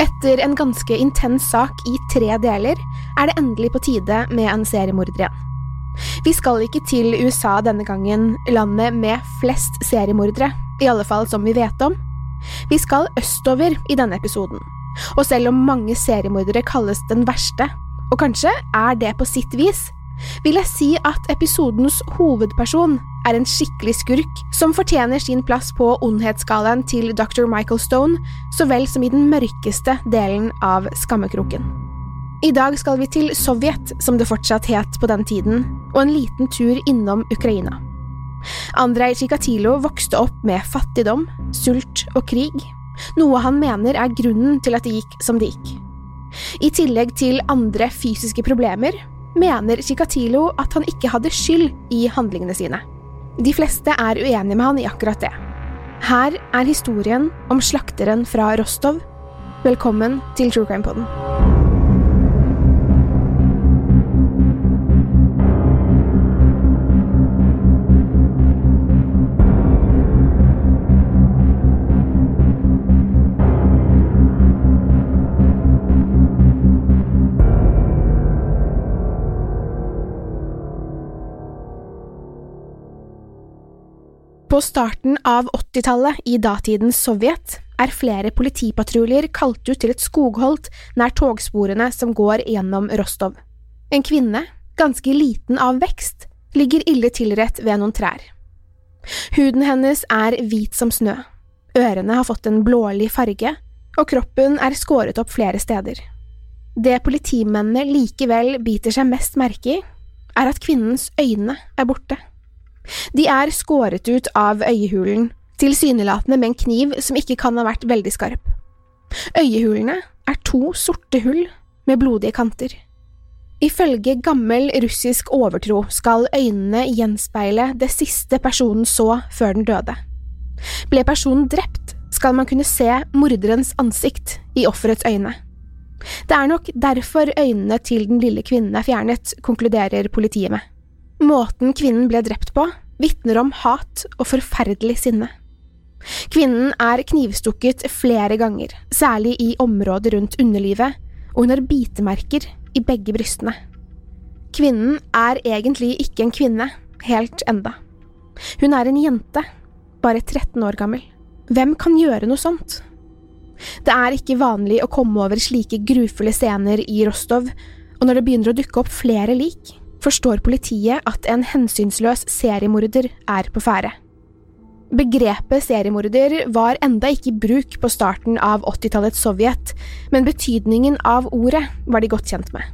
Etter en ganske intens sak i tre deler er det endelig på tide med en seriemorder igjen. Vi skal ikke til USA denne gangen, landet med flest seriemordere, i alle fall som vi vet om. Vi skal østover i denne episoden, og selv om mange seriemordere kalles den verste, og kanskje er det på sitt vis, vil jeg si at episodens hovedperson er en skikkelig skurk som fortjener sin plass på ondhetsskalaen til dr. Michael Stone, så vel som i den mørkeste delen av skammekroken. I dag skal vi til Sovjet, som det fortsatt het på den tiden, og en liten tur innom Ukraina. Andrej Chikatilo vokste opp med fattigdom, sult og krig, noe han mener er grunnen til at det gikk som det gikk. I tillegg til andre fysiske problemer mener Chikatilo at han ikke hadde skyld i handlingene sine. De fleste er uenige med han i akkurat det. Her er historien om slakteren fra Rostov. Velkommen til True Crime Poden. På starten av 80-tallet i datidens Sovjet er flere politipatruljer kalt ut til et skogholt nær togsporene som går gjennom Rostov. En kvinne, ganske liten av vekst, ligger ille tilrett ved noen trær. Huden hennes er hvit som snø, ørene har fått en blålig farge, og kroppen er skåret opp flere steder. Det politimennene likevel biter seg mest merke i, er at kvinnens øyne er borte. De er skåret ut av øyehulen, tilsynelatende med en kniv som ikke kan ha vært veldig skarp. Øyehulene er to sorte hull med blodige kanter. Ifølge gammel russisk overtro skal øynene gjenspeile det siste personen så før den døde. Ble personen drept, skal man kunne se morderens ansikt i offerets øyne. Det er nok derfor øynene til den lille kvinnen er fjernet, konkluderer politiet med. Måten kvinnen ble drept på, vitner om hat og forferdelig sinne. Kvinnen er knivstukket flere ganger, særlig i området rundt underlivet, og hun har bitemerker i begge brystene. Kvinnen er egentlig ikke en kvinne, helt enda. Hun er en jente, bare 13 år gammel. Hvem kan gjøre noe sånt? Det er ikke vanlig å komme over slike grufulle scener i Rostov, og når det begynner å dukke opp flere lik, forstår politiet at en hensynsløs seriemorder er på ferde. Begrepet seriemorder var enda ikke i bruk på starten av 80-tallets Sovjet, men betydningen av ordet var de godt kjent med.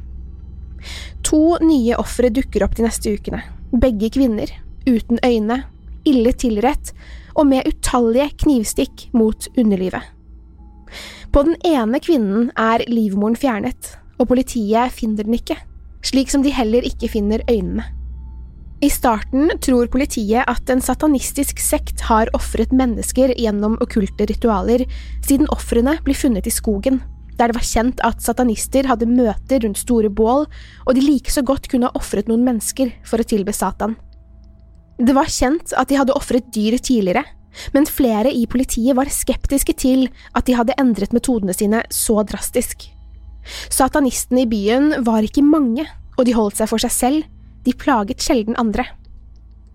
To nye ofre dukker opp de neste ukene, begge kvinner, uten øyne, ille tilrett og med utallige knivstikk mot underlivet. På den ene kvinnen er livmoren fjernet, og politiet finner den ikke, slik som de heller ikke finner øynene. I starten tror politiet at en satanistisk sekt har ofret mennesker gjennom okkulte ritualer, siden ofrene blir funnet i skogen, der det var kjent at satanister hadde møter rundt store bål, og de like så godt kunne ha ofret noen mennesker for å tilbe Satan. Det var kjent at de hadde ofret dyr tidligere, men flere i politiet var skeptiske til at de hadde endret metodene sine så drastisk. Satanistene i byen var ikke mange, og de holdt seg for seg selv, de plaget sjelden andre.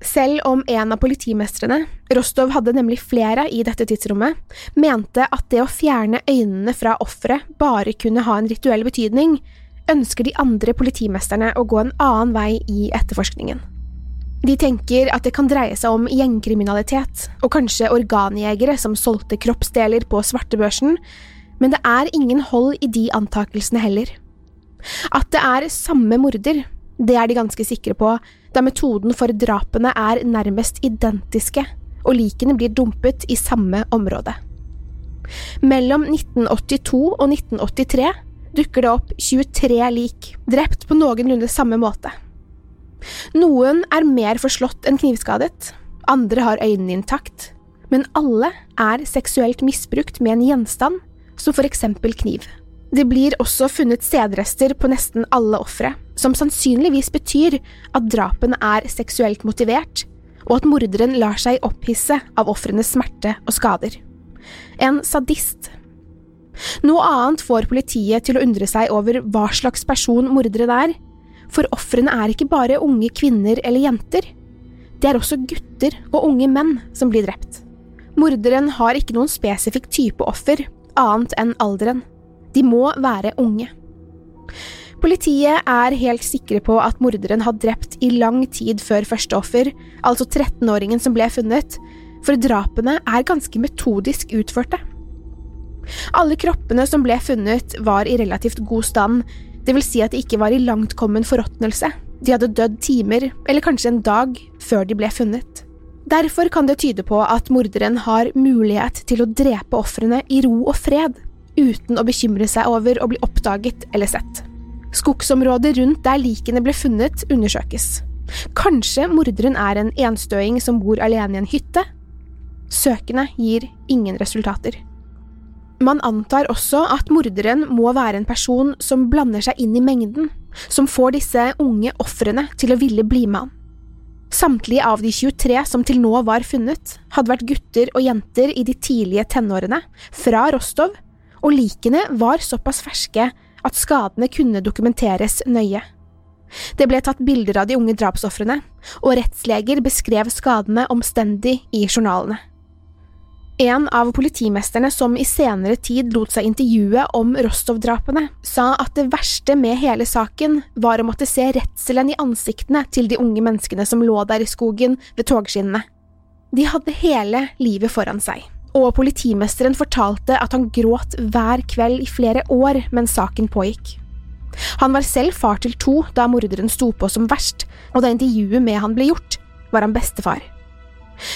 Selv om en av politimestrene, Rostov hadde nemlig flere i dette tidsrommet, mente at det å fjerne øynene fra offeret bare kunne ha en rituell betydning, ønsker de andre politimesterne å gå en annen vei i etterforskningen. De tenker at det kan dreie seg om gjengkriminalitet, og kanskje organjegere som solgte kroppsdeler på svartebørsen, men det er ingen hold i de antakelsene heller. At det er samme morder, det er de ganske sikre på, da metoden for drapene er nærmest identiske, og likene blir dumpet i samme område. Mellom 1982 og 1983 dukker det opp 23 lik, drept på noenlunde samme måte. Noen er mer forslått enn knivskadet, andre har øynene intakt, men alle er seksuelt misbrukt med en gjenstand, som for eksempel kniv. Det blir også funnet sædrester på nesten alle ofre, som sannsynligvis betyr at drapene er seksuelt motivert, og at morderen lar seg opphisse av ofrenes smerte og skader. En sadist. Noe annet får politiet til å undre seg over hva slags person morderen er, for ofrene er ikke bare unge kvinner eller jenter, det er også gutter og unge menn som blir drept. Morderen har ikke noen spesifikk type offer, annet enn alderen. De må være unge. Politiet er helt sikre på at morderen har drept i lang tid før første offer, altså 13-åringen som ble funnet, for drapene er ganske metodisk utførte. Alle kroppene som ble funnet, var i relativt god stand, det vil si at de ikke var i langtkommen forråtnelse, de hadde dødd timer, eller kanskje en dag, før de ble funnet. Derfor kan det tyde på at morderen har mulighet til å drepe ofrene i ro og fred, uten å bekymre seg over å bli oppdaget eller sett. Skogsområdet rundt der likene ble funnet, undersøkes. Kanskje morderen er en enstøing som bor alene i en hytte? Søkene gir ingen resultater. Man antar også at morderen må være en person som blander seg inn i mengden, som får disse unge ofrene til å ville bli med han. Samtlige av de 23 som til nå var funnet, hadde vært gutter og jenter i de tidlige tenårene, fra Rostov, og likene var såpass ferske at skadene kunne dokumenteres nøye. Det ble tatt bilder av de unge drapsofrene, og rettsleger beskrev skadene omstendig i journalene. En av politimesterne som i senere tid lot seg intervjue om Rostov-drapene, sa at det verste med hele saken var å måtte se redselen i ansiktene til de unge menneskene som lå der i skogen ved togskinnene. De hadde hele livet foran seg, og politimesteren fortalte at han gråt hver kveld i flere år mens saken pågikk. Han var selv far til to da morderen sto på som verst, og da intervjuet med han ble gjort, var han bestefar.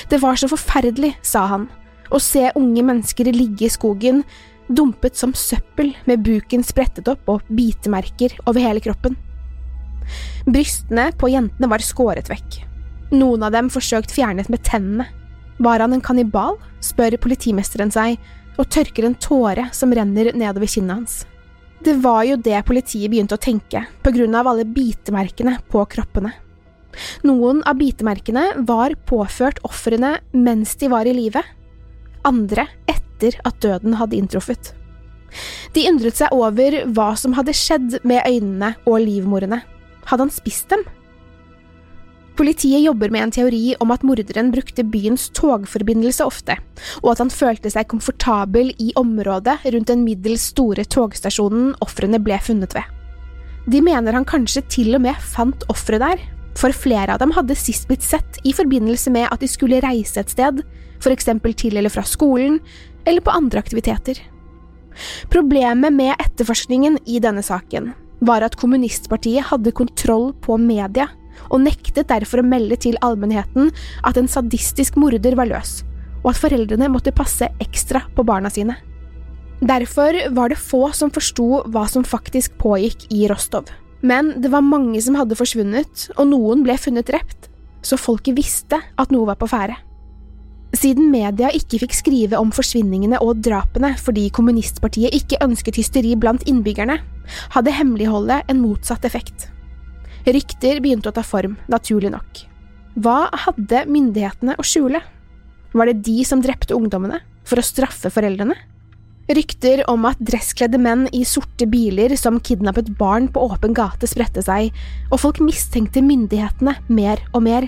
Det var så forferdelig, sa han å se unge mennesker ligge i skogen, dumpet som søppel med buken sprettet opp og bitemerker over hele kroppen. Brystene på jentene var skåret vekk. Noen av dem forsøkt fjernet med tennene. Var han en kannibal, spør politimesteren seg, og tørker en tåre som renner nedover kinnet hans. Det var jo det politiet begynte å tenke, på grunn av alle bitemerkene på kroppene. Noen av bitemerkene var påført ofrene mens de var i live, andre etter at døden hadde inntruffet. De undret seg over hva som hadde skjedd med øynene og livmorene. Hadde han spist dem? Politiet jobber med en teori om at morderen brukte byens togforbindelse ofte, og at han følte seg komfortabel i området rundt den middels store togstasjonen ofrene ble funnet ved. De mener han kanskje til og med fant offeret der, for flere av dem hadde sist blitt sett i forbindelse med at de skulle reise et sted, eksempel til eller fra skolen, eller på andre aktiviteter. Problemet med etterforskningen i denne saken var at kommunistpartiet hadde kontroll på media, og nektet derfor å melde til allmennheten at en sadistisk morder var løs, og at foreldrene måtte passe ekstra på barna sine. Derfor var det få som forsto hva som faktisk pågikk i Rostov. Men det var mange som hadde forsvunnet, og noen ble funnet drept, så folket visste at noe var på ferde. Siden media ikke fikk skrive om forsvinningene og drapene fordi kommunistpartiet ikke ønsket hysteri blant innbyggerne, hadde hemmeligholdet en motsatt effekt. Rykter begynte å ta form, naturlig nok. Hva hadde myndighetene å skjule? Var det de som drepte ungdommene, for å straffe foreldrene? Rykter om at dresskledde menn i sorte biler som kidnappet barn på åpen gate spredte seg, og folk mistenkte myndighetene mer og mer,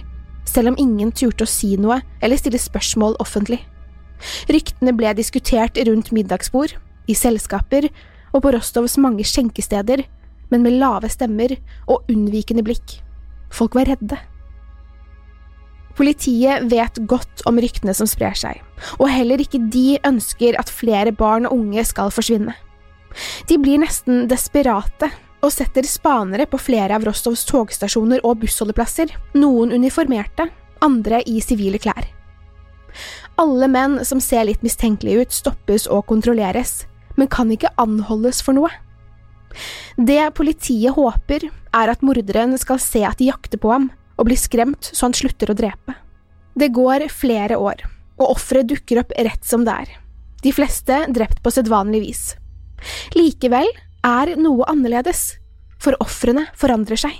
selv om ingen turte å si noe eller stille spørsmål offentlig. Ryktene ble diskutert rundt middagsbord, i selskaper og på Rostovs mange skjenkesteder, men med lave stemmer og unnvikende blikk. Folk var redde. Politiet vet godt om ryktene som sprer seg, og heller ikke de ønsker at flere barn og unge skal forsvinne. De blir nesten desperate og setter spanere på flere av Rostovs togstasjoner og bussholdeplasser, noen uniformerte, andre i sivile klær. Alle menn som ser litt mistenkelige ut, stoppes og kontrolleres, men kan ikke anholdes for noe. Det politiet håper, er at morderen skal se at de jakter på ham, og blir skremt så han slutter å drepe. Det går flere år, og offeret dukker opp rett som det er, de fleste drept på sedvanlig vis. Likevel er noe annerledes, for ofrene forandrer seg.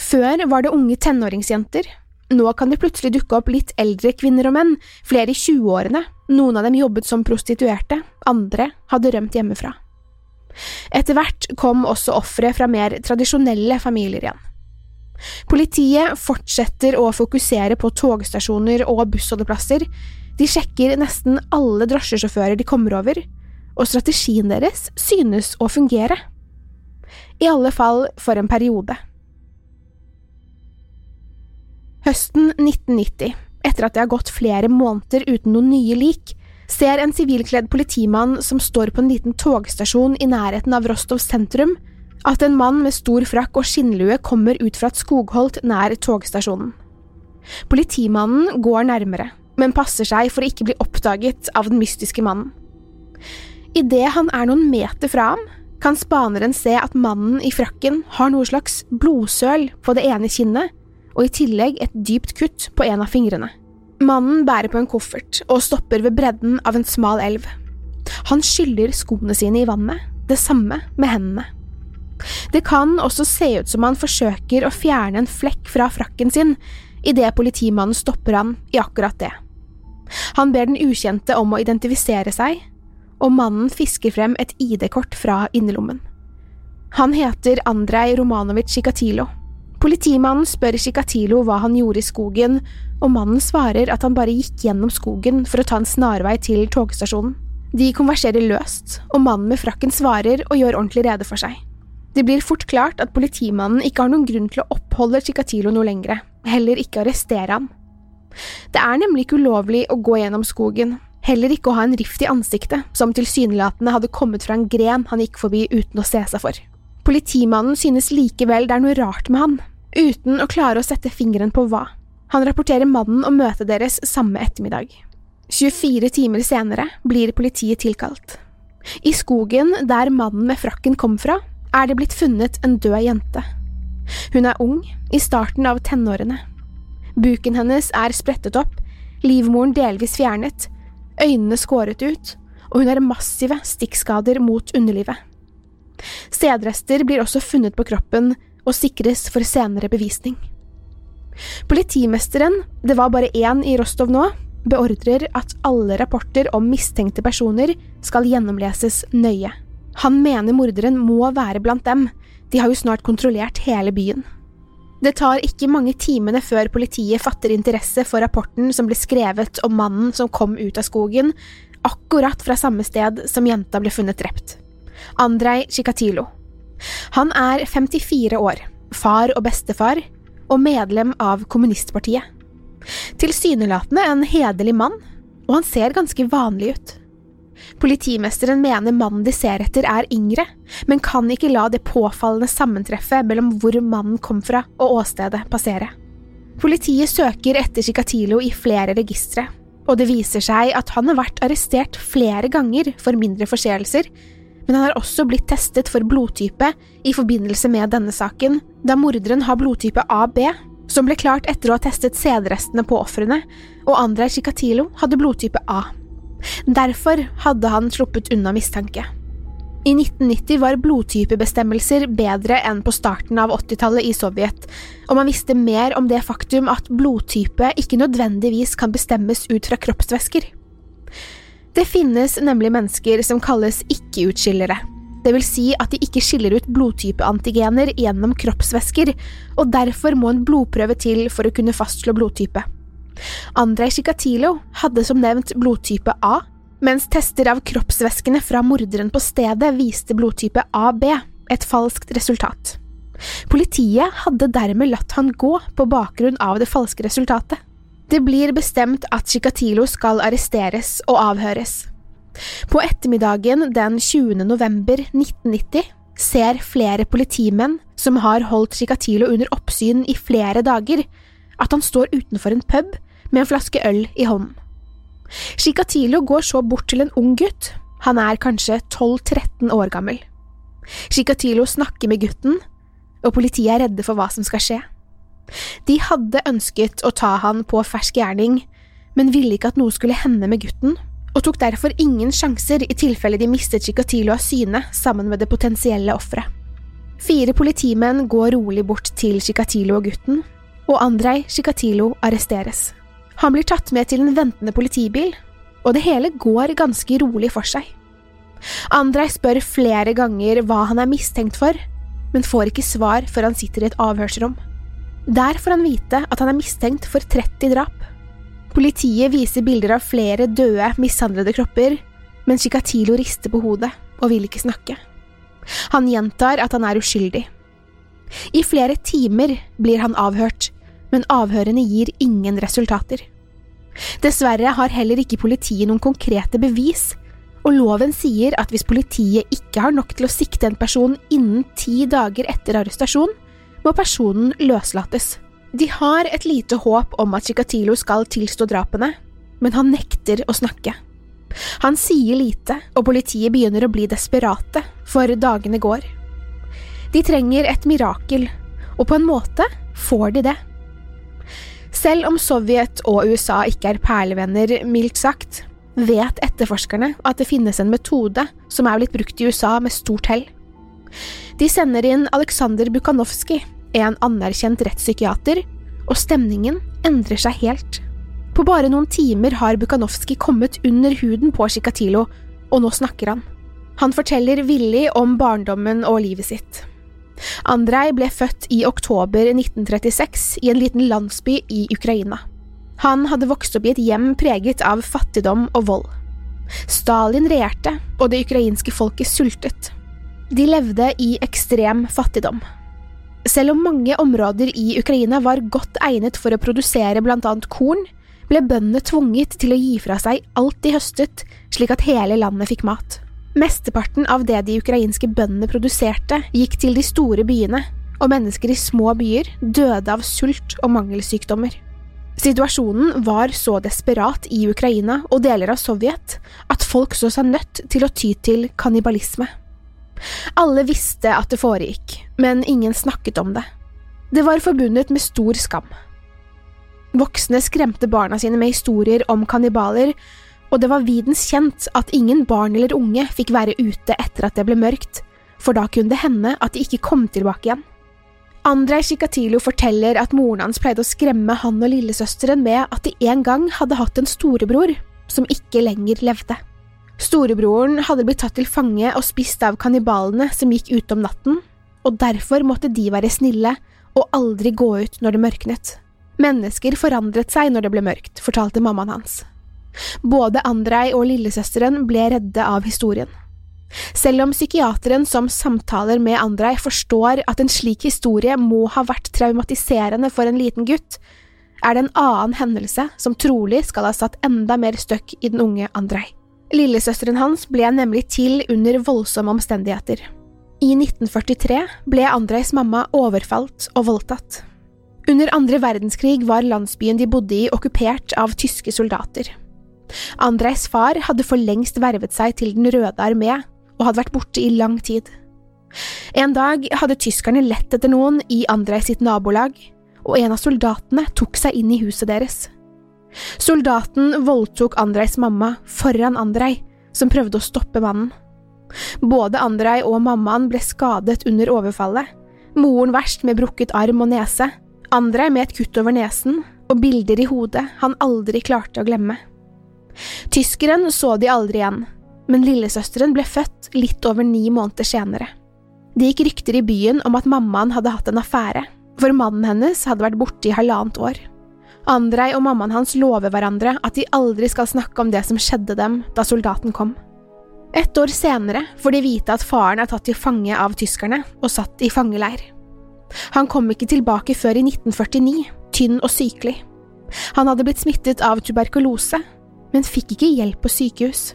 Før var det unge tenåringsjenter, nå kan det plutselig dukke opp litt eldre kvinner og menn, flere i 20-årene, noen av dem jobbet som prostituerte, andre hadde rømt hjemmefra. Etter hvert kom også ofre fra mer tradisjonelle familier igjen. Politiet fortsetter å fokusere på togstasjoner og bussholdeplasser, de sjekker nesten alle drosjesjåfører de kommer over, og strategien deres synes å fungere. I alle fall for en periode. Høsten 1990, etter at det har gått flere måneder uten noen nye lik, ser en sivilkledd politimann som står på en liten togstasjon i nærheten av Rostov sentrum, at en mann med stor frakk og skinnlue kommer ut fra et skogholt nær togstasjonen. Politimannen går nærmere, men passer seg for å ikke bli oppdaget av den mystiske mannen. Idet han er noen meter fra ham, kan spaneren se at mannen i frakken har noe slags blodsøl på det ene kinnet, og i tillegg et dypt kutt på en av fingrene. Mannen bærer på en koffert og stopper ved bredden av en smal elv. Han skyller skoene sine i vannet, det samme med hendene. Det kan også se ut som han forsøker å fjerne en flekk fra frakken sin, idet politimannen stopper han i akkurat det. Han ber den ukjente om å identifisere seg, og mannen fisker frem et ID-kort fra innerlommen. Han heter Andrej Romanovic Chikatilo. Politimannen spør Chikatilo hva han gjorde i skogen, og mannen svarer at han bare gikk gjennom skogen for å ta en snarvei til togstasjonen. De konverserer løst, og mannen med frakken svarer og gjør ordentlig rede for seg. Det blir fort klart at politimannen ikke har noen grunn til å oppholde Chikatilo noe lengre, heller ikke arrestere ham. Det er nemlig ikke ulovlig å gå gjennom skogen, heller ikke å ha en rift i ansiktet, som tilsynelatende hadde kommet fra en gren han gikk forbi uten å se seg for. Politimannen synes likevel det er noe rart med han, uten å klare å sette fingeren på hva. Han rapporterer mannen om møtet deres samme ettermiddag. 24 timer senere blir politiet tilkalt. I skogen der mannen med frakken kom fra, er det blitt funnet en død jente. Hun er ung, i starten av tenårene. Buken hennes er sprettet opp, livmoren delvis fjernet, øynene skåret ut, og hun har massive stikkskader mot underlivet. Sædrester blir også funnet på kroppen og sikres for senere bevisning. Politimesteren, det var bare én i Rostov nå, beordrer at alle rapporter om mistenkte personer skal gjennomleses nøye. Han mener morderen må være blant dem, de har jo snart kontrollert hele byen. Det tar ikke mange timene før politiet fatter interesse for rapporten som ble skrevet om mannen som kom ut av skogen, akkurat fra samme sted som jenta ble funnet drept. Andrej Chikatilo. Han er 54 år, far og bestefar, og medlem av kommunistpartiet. Tilsynelatende en hederlig mann, og han ser ganske vanlig ut. Politimesteren mener mannen de ser etter er yngre, men kan ikke la det påfallende sammentreffet mellom hvor mannen kom fra og åstedet passere. Politiet søker etter Chikatilo i flere registre, og det viser seg at han har vært arrestert flere ganger for mindre forseelser, men han har også blitt testet for blodtype i forbindelse med denne saken, da morderen har blodtype AB, som ble klart etter å ha testet sædrestene på ofrene, og Andrej Chikatilo hadde blodtype A. Derfor hadde han sluppet unna mistanke. I 1990 var blodtypebestemmelser bedre enn på starten av 80-tallet i Sovjet, og man visste mer om det faktum at blodtype ikke nødvendigvis kan bestemmes ut fra kroppsvæsker. Det finnes nemlig mennesker som kalles ikke-utskillere, det vil si at de ikke skiller ut blodtypeantigener gjennom kroppsvæsker, og derfor må en blodprøve til for å kunne fastslå blodtype. Andrej Sjikatilo hadde som nevnt blodtype A, mens tester av kroppsvæskene fra morderen på stedet viste blodtype AB, et falskt resultat. Politiet hadde dermed latt han gå på bakgrunn av det falske resultatet. Det blir bestemt at Chikatilo skal arresteres og avhøres. På ettermiddagen den 20. november 1990 ser flere politimenn som har holdt Chikatilo under oppsyn i flere dager, at han står utenfor en pub med en flaske øl i hånden. Shikatilo går så bort til en ung gutt, han er kanskje 12–13 år gammel. Shikatilo snakker med gutten, og politiet er redde for hva som skal skje. De hadde ønsket å ta han på fersk gjerning, men ville ikke at noe skulle hende med gutten, og tok derfor ingen sjanser i tilfelle de mistet Chikatilo av syne sammen med det potensielle offeret. Fire politimenn går rolig bort til Chikatilo og gutten, og Andrej Chikatilo arresteres. Han blir tatt med til en ventende politibil, og det hele går ganske rolig for seg. Andrej spør flere ganger hva han er mistenkt for, men får ikke svar før han sitter i et avhørsrom. Der får han vite at han er mistenkt for 30 drap. Politiet viser bilder av flere døde, mishandlede kropper, men Chikatilo rister på hodet og vil ikke snakke. Han gjentar at han er uskyldig. I flere timer blir han avhørt, men avhørene gir ingen resultater. Dessverre har heller ikke politiet noen konkrete bevis, og loven sier at hvis politiet ikke har nok til å sikte en person innen ti dager etter arrestasjon, må personen løslates. De har et lite håp om at Chikatilo skal tilstå drapene, men han nekter å snakke. Han sier lite, og politiet begynner å bli desperate, for dagene går. De trenger et mirakel, og på en måte får de det. Selv om Sovjet og USA ikke er perlevenner, mildt sagt, vet etterforskerne at det finnes en metode som er blitt brukt i USA med stort hell. De sender inn Aleksandr Bukhanovskij, en anerkjent rettspsykiater, og stemningen endrer seg helt. På bare noen timer har Bukhanovskij kommet under huden på Chikatilo, og nå snakker han. Han forteller villig om barndommen og livet sitt. Andrej ble født i oktober 1936 i en liten landsby i Ukraina. Han hadde vokst opp i et hjem preget av fattigdom og vold. Stalin regjerte, og det ukrainske folket sultet. De levde i ekstrem fattigdom. Selv om mange områder i Ukraina var godt egnet for å produsere blant annet korn, ble bøndene tvunget til å gi fra seg alt de høstet, slik at hele landet fikk mat. Mesteparten av det de ukrainske bøndene produserte, gikk til de store byene, og mennesker i små byer døde av sult og mangelsykdommer. Situasjonen var så desperat i Ukraina og deler av Sovjet at folk så seg nødt til å ty til kannibalisme. Alle visste at det foregikk, men ingen snakket om det. Det var forbundet med stor skam. Voksne skremte barna sine med historier om kannibaler, og det var videns kjent at ingen barn eller unge fikk være ute etter at det ble mørkt, for da kunne det hende at de ikke kom tilbake igjen. Andrej Shikatilo forteller at moren hans pleide å skremme han og lillesøsteren med at de en gang hadde hatt en storebror som ikke lenger levde. Storebroren hadde blitt tatt til fange og spist av kannibalene som gikk ute om natten, og derfor måtte de være snille og aldri gå ut når det mørknet. Mennesker forandret seg når det ble mørkt, fortalte mammaen hans. Både Andrej og lillesøsteren ble redde av historien. Selv om psykiateren som samtaler med Andrej forstår at en slik historie må ha vært traumatiserende for en liten gutt, er det en annen hendelse som trolig skal ha satt enda mer støkk i den unge Andrej. Lillesøsteren hans ble nemlig til under voldsomme omstendigheter. I 1943 ble Andrejs mamma overfalt og voldtatt. Under andre verdenskrig var landsbyen de bodde i okkupert av tyske soldater. Andrejs far hadde for lengst vervet seg til Den røde armé og hadde vært borte i lang tid. En dag hadde tyskerne lett etter noen i Andrej sitt nabolag, og en av soldatene tok seg inn i huset deres. Soldaten voldtok Andreis mamma foran Andrej, som prøvde å stoppe mannen. Både Andrej og mammaen ble skadet under overfallet, moren verst med brukket arm og nese, Andrej med et kutt over nesen og bilder i hodet han aldri klarte å glemme. Tyskeren så de aldri igjen, men lillesøsteren ble født litt over ni måneder senere. Det gikk rykter i byen om at mammaen hadde hatt en affære, for mannen hennes hadde vært borte i halvannet år. Andrej og mammaen hans lover hverandre at de aldri skal snakke om det som skjedde dem da soldaten kom. Et år senere får de vite at faren er tatt til fange av tyskerne og satt i fangeleir. Han kom ikke tilbake før i 1949, tynn og sykelig. Han hadde blitt smittet av tuberkulose, men fikk ikke hjelp på sykehus.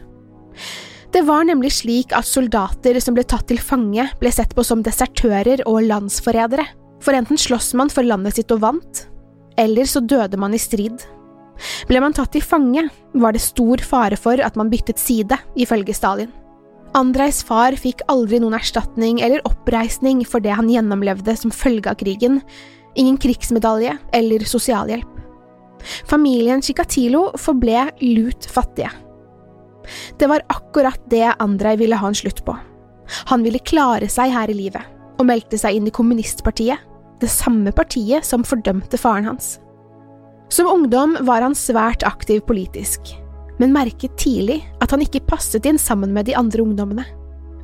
Det var nemlig slik at soldater som ble tatt til fange, ble sett på som desertører og landsforrædere, for enten sloss man for landet sitt og vant, eller så døde man i strid. Ble man tatt til fange, var det stor fare for at man byttet side, ifølge Stalin. Andrejs far fikk aldri noen erstatning eller oppreisning for det han gjennomlevde som følge av krigen, ingen krigsmedalje eller sosialhjelp. Familien Chikatilo forble lut fattige. Det var akkurat det Andrej ville ha en slutt på. Han ville klare seg her i livet, og meldte seg inn i kommunistpartiet, det samme partiet som fordømte faren hans. Som ungdom var han svært aktiv politisk, men merket tidlig at han ikke passet inn sammen med de andre ungdommene.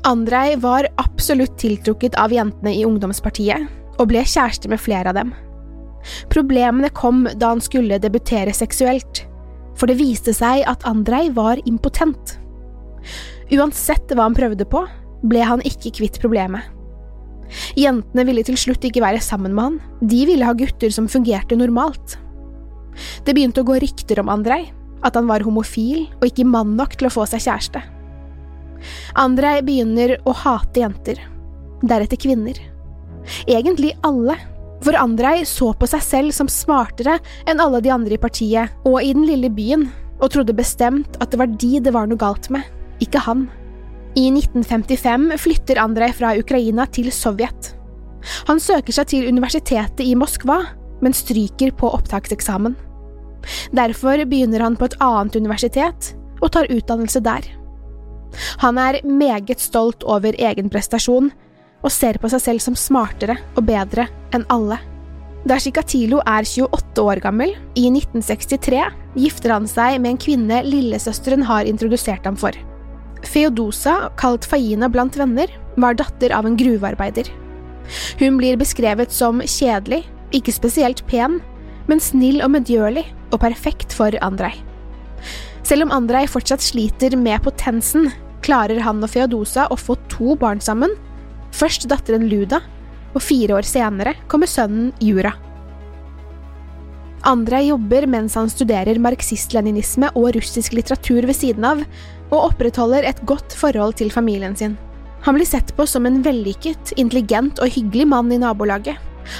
Andrej var absolutt tiltrukket av jentene i ungdomspartiet, og ble kjæreste med flere av dem. Problemene kom da han skulle debutere seksuelt, for det viste seg at Andrej var impotent. Uansett hva han prøvde på, ble han ikke kvitt problemet. Jentene ville til slutt ikke være sammen med han, de ville ha gutter som fungerte normalt. Det begynte å gå rykter om Andrej, at han var homofil og ikke mann nok til å få seg kjæreste. Andrej begynner å hate jenter, deretter kvinner. Egentlig alle, for Andrej så på seg selv som smartere enn alle de andre i partiet og i den lille byen, og trodde bestemt at det var de det var noe galt med, ikke han. I 1955 flytter Andrej fra Ukraina til Sovjet. Han søker seg til universitetet i Moskva, men stryker på opptakseksamen. Derfor begynner han på et annet universitet og tar utdannelse der. Han er meget stolt over egen prestasjon, og ser på seg selv som smartere og bedre enn alle. Da Shikatilo er 28 år gammel, i 1963, gifter han seg med en kvinne lillesøsteren har introdusert ham for. Feodosa, kalt Faina blant venner, var datter av en gruvearbeider. Hun blir beskrevet som kjedelig, ikke spesielt pen, men snill og medgjørlig og perfekt for Andrej. Selv om Andrej fortsatt sliter med potensen, klarer han og Feodosa å få to barn sammen, først datteren Luda, og fire år senere kommer sønnen Jura. Andrej jobber mens han studerer marxist-leninisme og russisk litteratur ved siden av, og opprettholder et godt forhold til familien sin. Han blir sett på som en vellykket, intelligent og hyggelig mann i nabolaget.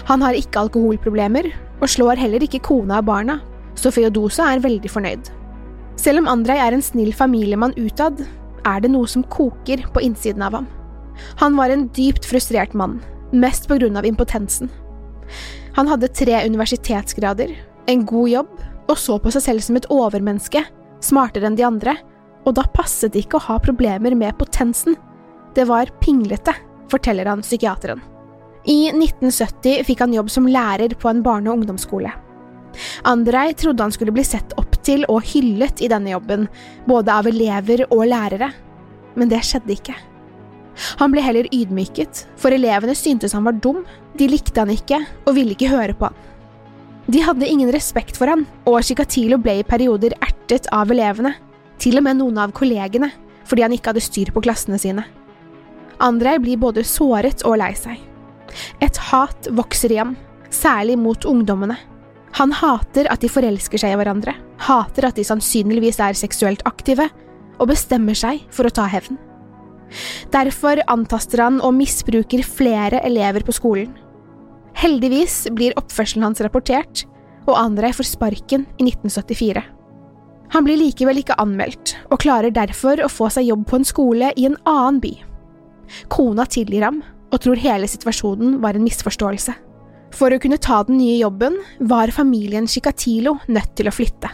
Han har ikke alkoholproblemer, og slår heller ikke kona og barna, så Feodosa er veldig fornøyd. Selv om Andrej er en snill familiemann utad, er det noe som koker på innsiden av ham. Han var en dypt frustrert mann, mest på grunn av impotensen. Han hadde tre universitetsgrader, en god jobb, og så på seg selv som et overmenneske, smartere enn de andre, og da passet det ikke å ha problemer med potensen. Det var pinglete, forteller han psykiateren. I 1970 fikk han jobb som lærer på en barne- og ungdomsskole. Andrej trodde han skulle bli sett opp til og hyllet i denne jobben, både av elever og lærere, men det skjedde ikke. Han ble heller ydmyket, for elevene syntes han var dum, de likte han ikke og ville ikke høre på han. De hadde ingen respekt for han, og Chikatilo ble i perioder ertet av elevene, til og med noen av kollegene, fordi han ikke hadde styr på klassene sine. Andrej blir både såret og lei seg. Et hat vokser i ham, særlig mot ungdommene. Han hater at de forelsker seg i hverandre, hater at de sannsynligvis er seksuelt aktive, og bestemmer seg for å ta hevn. Derfor antaster han og misbruker flere elever på skolen. Heldigvis blir oppførselen hans rapportert, og Andrej får sparken i 1974. Han blir likevel ikke anmeldt, og klarer derfor å få seg jobb på en skole i en annen by. Kona tilgir ham, og tror hele situasjonen var en misforståelse. For å kunne ta den nye jobben var familien Chikatilo nødt til å flytte.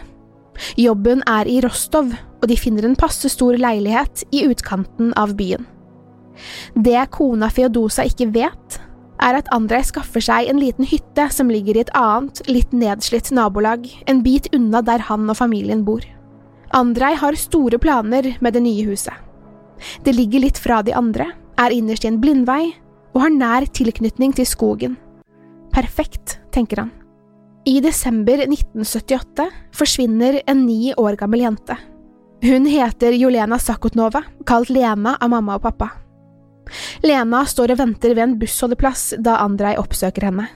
Jobben er i Rostov, og de finner en passe stor leilighet i utkanten av byen. Det kona Feodosa ikke vet, er at Andrej skaffer seg en liten hytte som ligger i et annet, litt nedslitt nabolag, en bit unna der han og familien bor. Andrej har store planer med det nye huset. Det ligger litt fra de andre, er innerst i en blindvei og har nær tilknytning til skogen. Perfekt, tenker han. I desember 1978 forsvinner en ni år gammel jente. Hun heter Jolena Sakotnova, kalt Lena av mamma og pappa. Lena står og venter ved en bussholdeplass da Andrej oppsøker henne.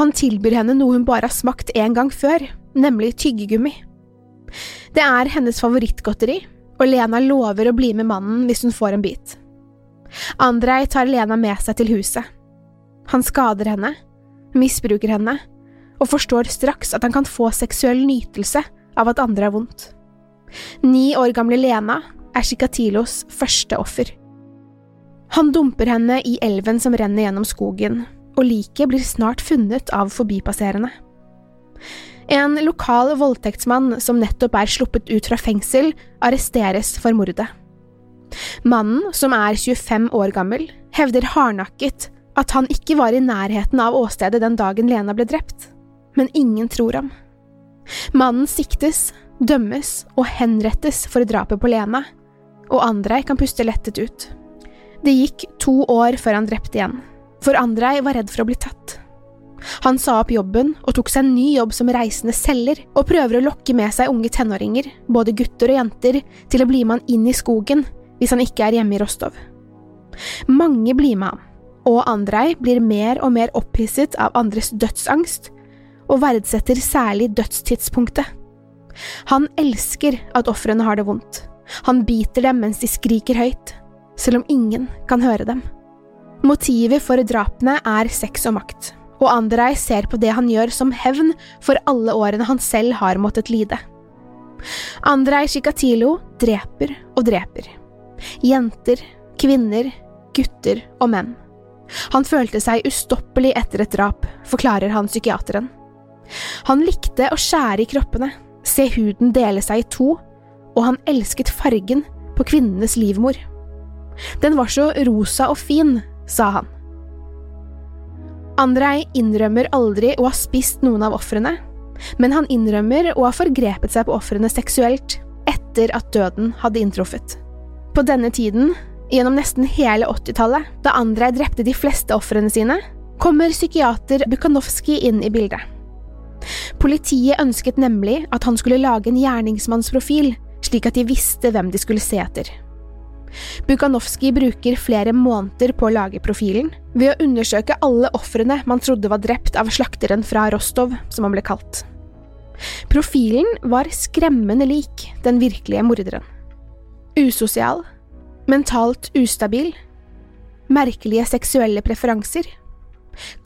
Han tilbyr henne noe hun bare har smakt en gang før, nemlig tyggegummi. Det er hennes favorittgodteri, og Lena lover å bli med mannen hvis hun får en bit. Andrej tar Lena med seg til huset. Han skader henne, misbruker henne, og forstår straks at han kan få seksuell nytelse av at andre har vondt. Ni år gamle Lena er Chikatilos første offer. Han dumper henne i elven som renner gjennom skogen, og liket blir snart funnet av forbipasserende. En lokal voldtektsmann som nettopp er sluppet ut fra fengsel, arresteres for mordet. Mannen, som er 25 år gammel, hevder hardnakket at han ikke var i nærheten av åstedet den dagen Lena ble drept, men ingen tror ham. Mannen siktes, dømmes og henrettes for drapet på Lena, og Andrej kan puste lettet ut. Det gikk to år før han drepte igjen, for Andrej var redd for å bli tatt. Han sa opp jobben og tok seg en ny jobb som reisende selger, og prøver å lokke med seg unge tenåringer, både gutter og jenter, til å bli med han inn i skogen hvis han ikke er hjemme i Rostov. Mange blir med ham, og Andrej blir mer og mer opphisset av andres dødsangst, og verdsetter særlig dødstidspunktet. Han elsker at ofrene har det vondt. Han biter dem mens de skriker høyt, selv om ingen kan høre dem. Motivet for drapene er sex og makt, og Andrej ser på det han gjør som hevn for alle årene han selv har måttet lide. Andrej Chikatilo dreper og dreper. Jenter, kvinner, gutter og menn. Han følte seg ustoppelig etter et drap, forklarer han psykiateren. Han likte å skjære i kroppene, se huden dele seg i to, og han elsket fargen på kvinnenes livmor. Den var så rosa og fin, sa han. Andrej innrømmer aldri å ha spist noen av ofrene, men han innrømmer å ha forgrepet seg på ofrene seksuelt etter at døden hadde inntruffet. På denne tiden, gjennom nesten hele 80-tallet, da Andrej drepte de fleste ofrene sine, kommer psykiater Bukhanovskij inn i bildet. Politiet ønsket nemlig at han skulle lage en gjerningsmannsprofil, slik at de visste hvem de skulle se etter. Bukhanovskij bruker flere måneder på å lage profilen, ved å undersøke alle ofrene man trodde var drept av slakteren fra Rostov, som han ble kalt. Profilen var skremmende lik den virkelige morderen. Usosial, mentalt ustabil, merkelige seksuelle preferanser,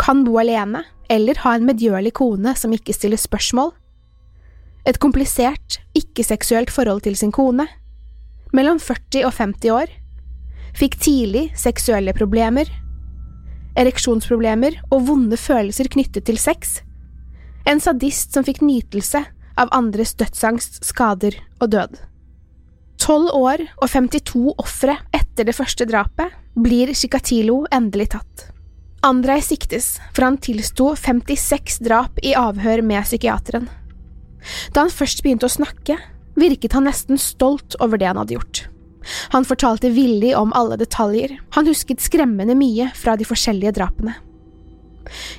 kan bo alene eller ha en medgjørlig kone som ikke stiller spørsmål, et komplisert, ikke-seksuelt forhold til sin kone, mellom 40 og 50 år, fikk tidlig seksuelle problemer, ereksjonsproblemer og vonde følelser knyttet til sex, en sadist som fikk nytelse av andres dødsangst, skader og død. Tolv år og 52 ofre etter det første drapet blir Chikatilo endelig tatt. Andrej siktes, for han tilsto 56 drap i avhør med psykiateren. Da han først begynte å snakke, virket han nesten stolt over det han hadde gjort. Han fortalte villig om alle detaljer, han husket skremmende mye fra de forskjellige drapene.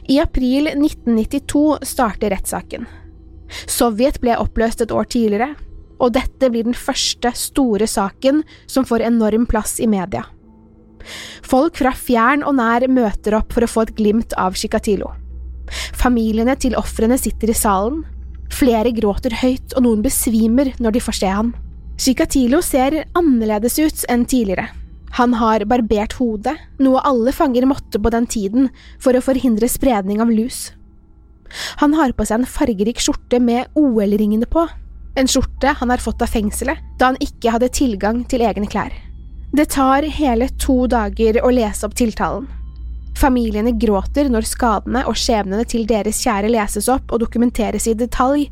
I april 1992 starter rettssaken. Sovjet ble oppløst et år tidligere, og dette blir den første store saken som får enorm plass i media. Folk fra fjern og nær møter opp for å få et glimt av Chikatilo. Familiene til ofrene sitter i salen. Flere gråter høyt, og noen besvimer når de får se ham. Chikatilo ser annerledes ut enn tidligere. Han har barbert hodet, noe alle fanger måtte på den tiden for å forhindre spredning av lus. Han har på seg en fargerik skjorte med OL-ringene på, en skjorte han har fått av fengselet da han ikke hadde tilgang til egne klær. Det tar hele to dager å lese opp tiltalen. Familiene gråter når skadene og skjebnene til deres kjære leses opp og dokumenteres i detalj,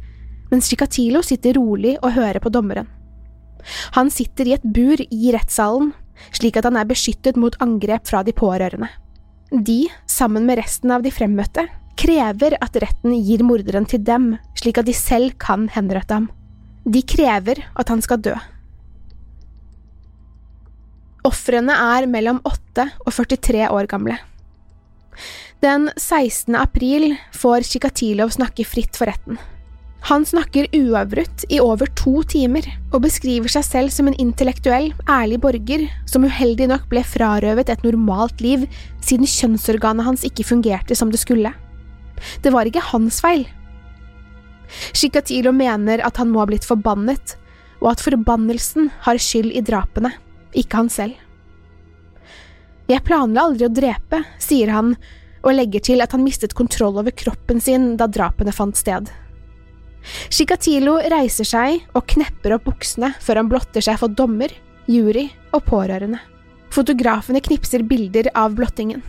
mens Chikatilo sitter rolig og hører på dommeren. Han sitter i et bur i rettssalen, slik at han er beskyttet mot angrep fra de pårørende. De, sammen med resten av de fremmøtte, krever at retten gir morderen til dem, slik at de selv kan henrette ham. De krever at han skal dø. Ofrene er mellom 8 og 43 år gamle. Den 16. april får Tsjikatilov snakke fritt for retten. Han snakker uavbrutt i over to timer og beskriver seg selv som en intellektuell, ærlig borger som uheldig nok ble frarøvet et normalt liv siden kjønnsorganet hans ikke fungerte som det skulle. Det var ikke hans feil. Chikatilo mener at han må ha blitt forbannet, og at forbannelsen har skyld i drapene, ikke han selv. Jeg planla aldri å drepe, sier han, og legger til at han mistet kontroll over kroppen sin da drapene fant sted. Chikatilo reiser seg og knepper opp buksene før han blotter seg for dommer, jury og pårørende. Fotografene knipser bilder av blottingen.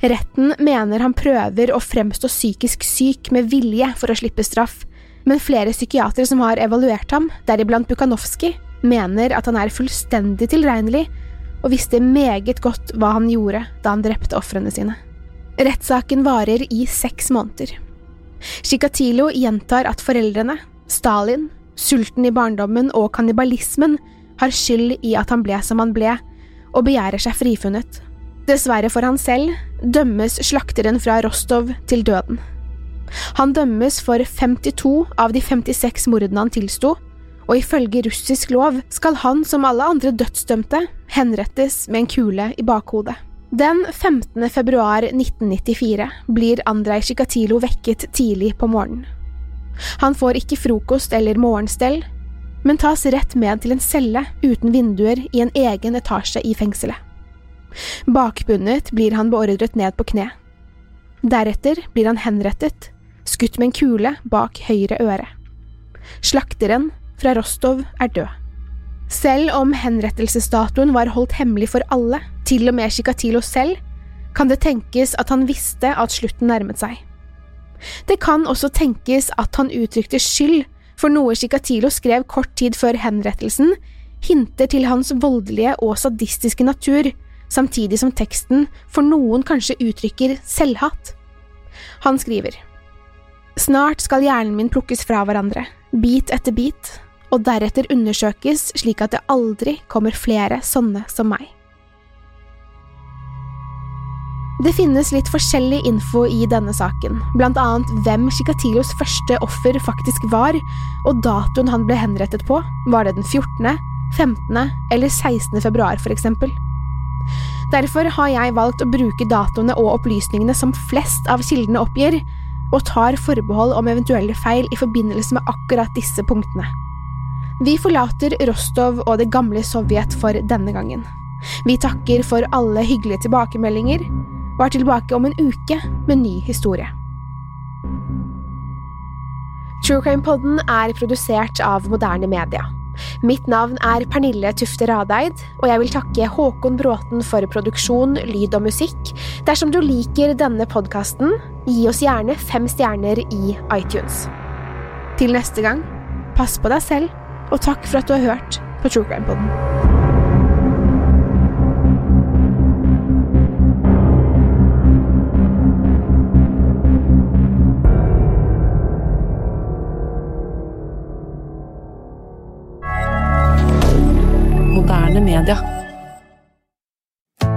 Retten mener han prøver å fremstå psykisk syk med vilje for å slippe straff, men flere psykiatere som har evaluert ham, deriblant Bukhanovskij, mener at han er fullstendig tilregnelig og visste meget godt hva han gjorde da han drepte ofrene sine. Rettssaken varer i seks måneder. Chikatilo gjentar at foreldrene, Stalin, sulten i barndommen og kannibalismen har skyld i at han ble som han ble, og begjærer seg frifunnet. Dessverre for han selv dømmes slakteren fra Rostov til døden. Han dømmes for 52 av de 56 mordene han tilsto, og ifølge russisk lov skal han som alle andre dødsdømte henrettes med en kule i bakhodet. Den 15. februar 1994 blir Andrej Sjikatilo vekket tidlig på morgenen. Han får ikke frokost eller morgenstell, men tas rett med til en celle uten vinduer i en egen etasje i fengselet. Bakbundet blir han beordret ned på kne. Deretter blir han henrettet, skutt med en kule bak høyre øre. Slakteren fra Rostov er død. Selv om henrettelsesdatoen var holdt hemmelig for alle, til og med Chikatilo selv, kan det tenkes at han visste at slutten nærmet seg. Det kan også tenkes at han uttrykte skyld for noe Chikatilo skrev kort tid før henrettelsen, hinter til hans voldelige og sadistiske natur, samtidig som teksten for noen kanskje uttrykker selvhat. Han skriver Snart skal hjernen min plukkes fra hverandre, bit etter bit, og deretter undersøkes slik at det aldri kommer flere sånne som meg. Det finnes litt forskjellig info i denne saken, blant annet hvem Chikatilos første offer faktisk var, og datoen han ble henrettet på, var det den 14., 15. eller 16. februar for eksempel. Derfor har jeg valgt å bruke datoene og opplysningene som flest av kildene oppgir, og tar forbehold om eventuelle feil i forbindelse med akkurat disse punktene. Vi forlater Rostov og det gamle Sovjet for denne gangen. Vi takker for alle hyggelige tilbakemeldinger, og er tilbake om en uke med ny historie. True Crime Podden er produsert av moderne media. Mitt navn er Pernille Tufte Radeid, og jeg vil takke Håkon Bråten for produksjon, lyd og musikk. Dersom du liker denne podkasten, gi oss gjerne fem stjerner i iTunes. Til neste gang, pass på deg selv, og takk for at du har hørt på True Crime Poden. moderne media.